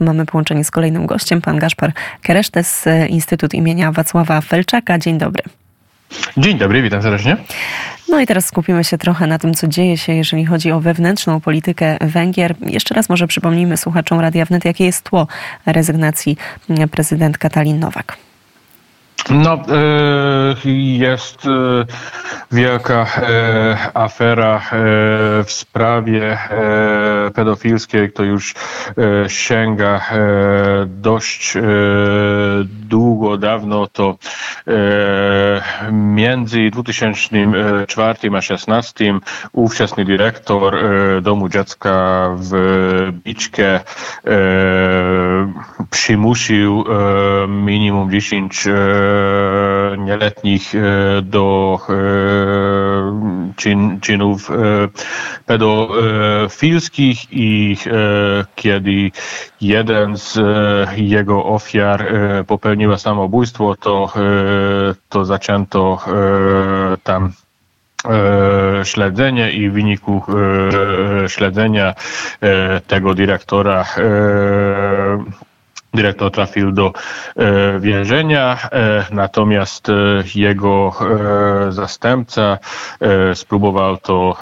Mamy połączenie z kolejnym gościem, pan Gaszpar Keresztes, Instytut imienia Wacława Felczaka. Dzień dobry. Dzień dobry, witam serdecznie. No i teraz skupimy się trochę na tym, co dzieje się, jeżeli chodzi o wewnętrzną politykę Węgier. Jeszcze raz może przypomnijmy słuchaczom Radia Wnet, jakie jest tło rezygnacji prezydent Katalin Nowak. No, e, jest e, wielka e, afera w sprawie pedofilskiej, to już sięga dość długo, dawno, to między 2004 a 2016 ówczesny dyrektor Domu Dziecka w Biczkę przymusił minimum 10 nieletnich do czyn, czynów pedofilskich i kiedy jeden z jego ofiar popełniła samobójstwo, to, to zaczęto tam śledzenie i w wyniku śledzenia tego dyrektora dyrektor trafił do e, więzienia, e, natomiast e, jego zastępca spróbował to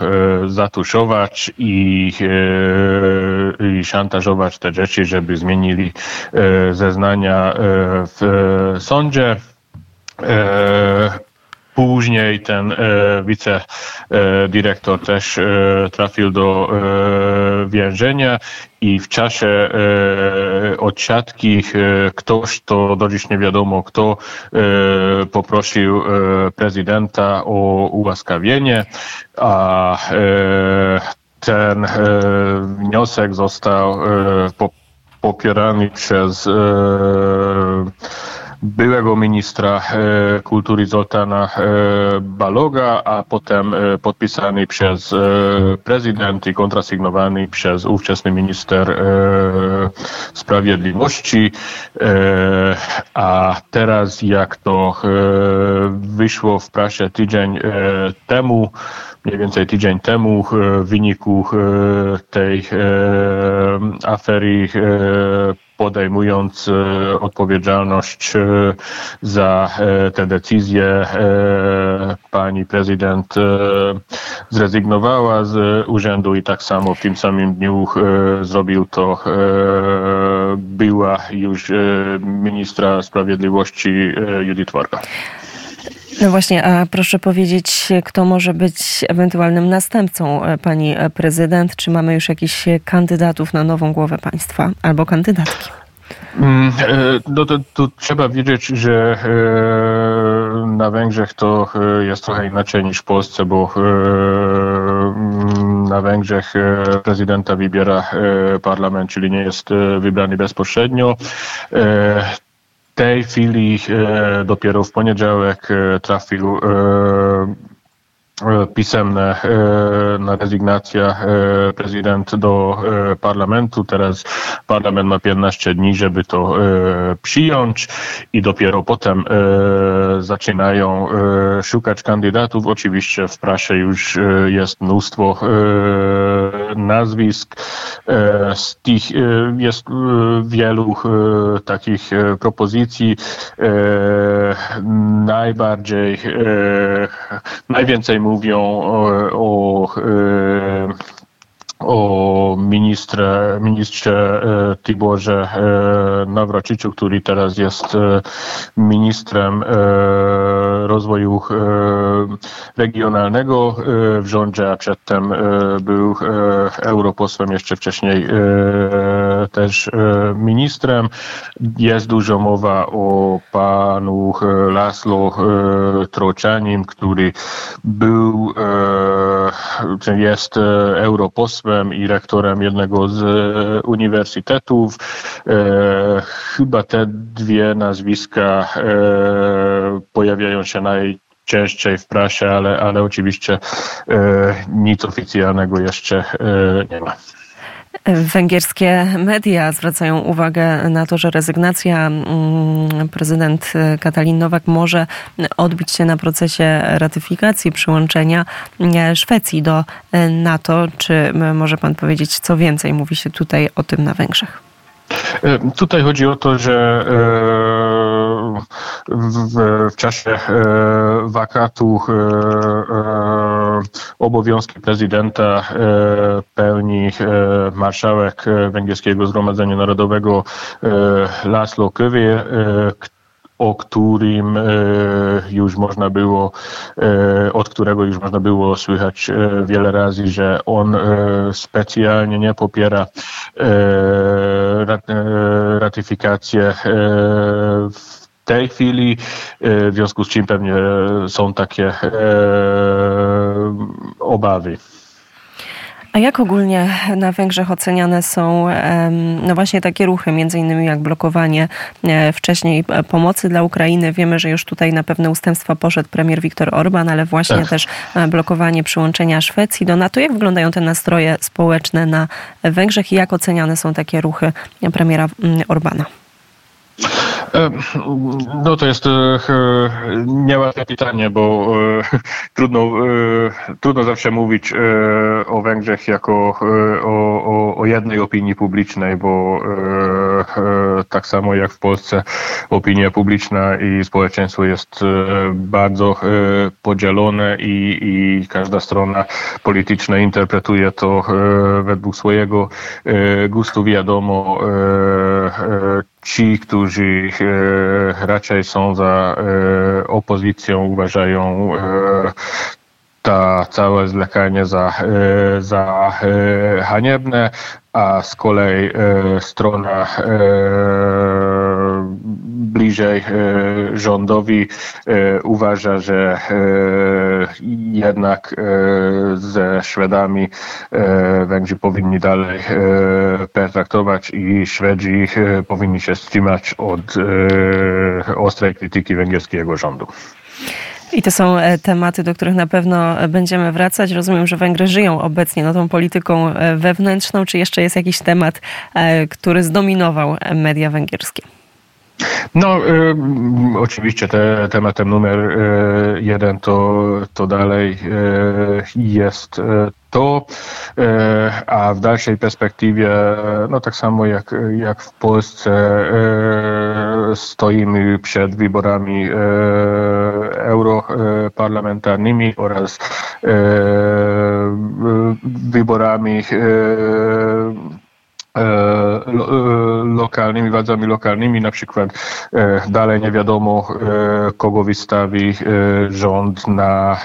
zatuszować i, i szantażować te rzeczy, żeby zmienili zeznania w sądzie. Później ten e, wicedyrektor też e, trafił do e, więzienia i w czasie e, odsiadki e, ktoś, to do dziś nie wiadomo kto, e, poprosił e, prezydenta o ułaskawienie, a e, ten e, wniosek został e, po, popierany przez e, byłego ministra e, kultury Zoltana e, Baloga, a potem e, podpisany przez prezydent i kontrasygnowany przez ówczesny minister sprawiedliwości. A teraz, jak to wyszło w prasie tydzień temu, mniej więcej tydzień temu w wyniku tej afery podejmując e, odpowiedzialność e, za e, te decyzje. Pani prezydent zrezygnowała z urzędu i tak samo w tym samym dniu zrobił to była już ministra sprawiedliwości Judith Warga. No właśnie, a proszę powiedzieć, kto może być ewentualnym następcą e, pani e, prezydent? Czy mamy już jakichś kandydatów na nową głowę państwa albo kandydatki? Mm, e, no to, to, trzeba wiedzieć, że na Węgrzech to jest trochę inaczej niż w Polsce, bo na Węgrzech prezydenta wybiera parlament, czyli nie jest wybrany bezpośrednio tej chwili e, dopiero w poniedziałek e, trafił e, E, pisemne na rezygnacja prezydent do parlamentu. Teraz parlament ma 15 dni, żeby to przyjąć i dopiero potem zaczynają szukać kandydatów. Oczywiście w prasie już jest mnóstwo nazwisk. Z tych jest wielu takich propozycji. Najbardziej, najwięcej mówią o, o e, o ministrze, ministrze e, Tiborze e, Nawrociczu, który teraz jest e, ministrem rozwoju regionalnego w rządzie, a przedtem był europosłem, jeszcze wcześniej też ministrem. Jest dużo mowa o panu Laslo Troczanim, który był, jest europosłem, i rektorem jednego z e, uniwersytetów. E, chyba te dwie nazwiska e, pojawiają się najczęściej w prasie, ale, ale oczywiście nic oficjalnego jeszcze nie ma. Węgierskie media zwracają uwagę na to, że rezygnacja mm, prezydent Katalin Nowak może odbić się na procesie ratyfikacji przyłączenia e, Szwecji do e, NATO. Czy może pan powiedzieć, co więcej mówi się tutaj o tym na Węgrzech? Tutaj chodzi o to, że w czasie wakatu obowiązki prezydenta pełni marszałek Węgierskiego Zgromadzenia Narodowego Laszlo Kövér, o którym e, już można było, e, od którego już można było słychać e, wiele razy, że on specjalnie nie popiera ratyfikację w tej chwili, w związku z czym pewnie są takie obawy. A jak ogólnie na Węgrzech oceniane są no właśnie takie ruchy, między innymi jak blokowanie e, wcześniej e, pomocy dla Ukrainy? Wiemy, że już tutaj na pewne ustępstwa poszedł premier Viktor Orban, ale właśnie Ech. też e, blokowanie przyłączenia Szwecji do NATO. Jak wyglądają te nastroje społeczne na Węgrzech i jak oceniane są takie ruchy premiera mm, Orbana? No to jest niełatwe pytanie, bo trudno, trudno zawsze mówić o Węgrzech jako o, o, o jednej opinii publicznej, bo tak samo jak w Polsce opinia publiczna i społeczeństwo jest bardzo podzielone i, i każda strona polityczna interpretuje to według swojego gustu. Wiadomo, ci, którzy e, raczej są za e, opozycją, uważają e, ta całe zwlekanie za, za haniebne, a z kolei strona bliżej rządowi uważa, że jednak ze Szwedami Węgrzy powinni dalej pertraktować i Szwedzi powinni się wstrzymać od ostrej krytyki węgierskiego rządu. I to są e, tematy, do których na pewno będziemy wracać. Rozumiem, że Węgry żyją obecnie no, tą polityką e, wewnętrzną. Czy jeszcze jest jakiś temat, e, który zdominował media węgierskie? No, y, oczywiście te, tematem numer y, jeden to, to dalej y, jest to, a w dalszej perspektywie, no tak samo jak, jak w Polsce, stoimy przed wyborami europarlamentarnymi oraz wyborami E, e, lokalnymi, władzami lokalnymi, na przykład e, dalej nie wiadomo, kogo wystawi rząd na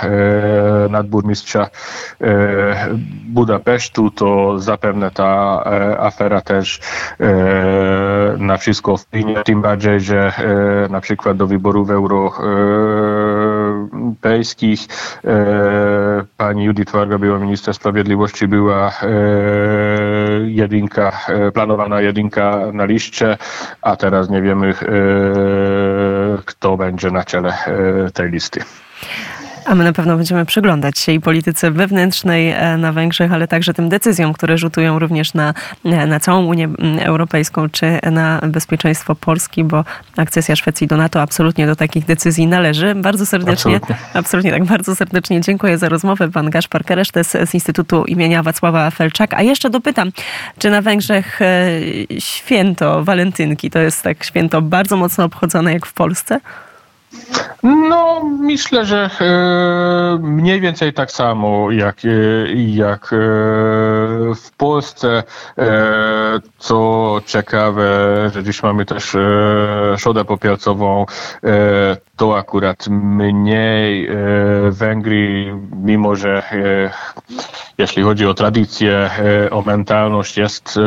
nadburmistrza Budapesztu, to zapewne ta afera też na wszystko wpłynie, tym bardziej, że na przykład do wyborów europejskich pani Judith Warga, była minister sprawiedliwości, była jedynka E, planowana jedynka na liście, a teraz nie wiemy, e, kto będzie na czele e, tej listy. A my na pewno będziemy przyglądać się i polityce wewnętrznej e, na Węgrzech, ale także tym decyzjom, które rzutują również na, e, na całą Unię Europejską czy na bezpieczeństwo Polski, bo akcesja Szwecji do NATO absolutnie do takich decyzji należy. Bardzo serdecznie, absolutnie, absolutnie tak, bardzo serdecznie dziękuję za rozmowę. Pan Gaszpar Keresztes z Instytutu imienia Wacława Felczaka. A jeszcze dopytam, czy na Węgrzech e, święto walentynki to jest tak święto bardzo mocno obchodzone jak w Polsce? No, myślę, że e, mniej więcej tak samo jak, e, jak e, w Polsce. Co ciekawe, że dziś mamy też szodę popielcową. To akurat mniej Węgry, mimo że jeśli chodzi o tradycję, o mentalność, jest,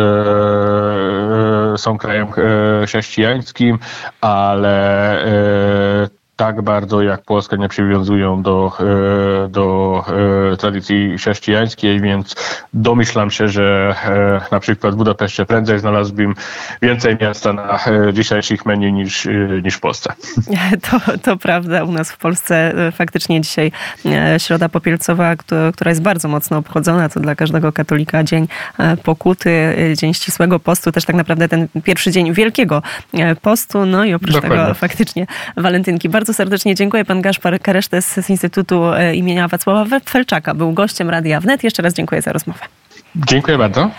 są krajem chrześcijańskim, ale tak bardzo jak Polska nie przywiązują do, e, do e, tradycji chrześcijańskiej, więc domyślam się, że e, na przykład w Budapeszcie prędzej znalazłbym więcej miejsca na dzisiejszych menu niż, niż w Polsce. To, to prawda. U nas w Polsce faktycznie dzisiaj Środa Popielcowa, która jest bardzo mocno obchodzona, to dla każdego katolika dzień pokuty, dzień ścisłego postu, też tak naprawdę ten pierwszy dzień Wielkiego Postu, no i oprócz Dokładnie. tego faktycznie walentynki. Bardzo bardzo serdecznie dziękuję. Pan Gaszpar Karesztes z Instytutu e, imienia Wacława Felczaka był gościem Radia Wnet. Jeszcze raz dziękuję za rozmowę. Dziękuję bardzo.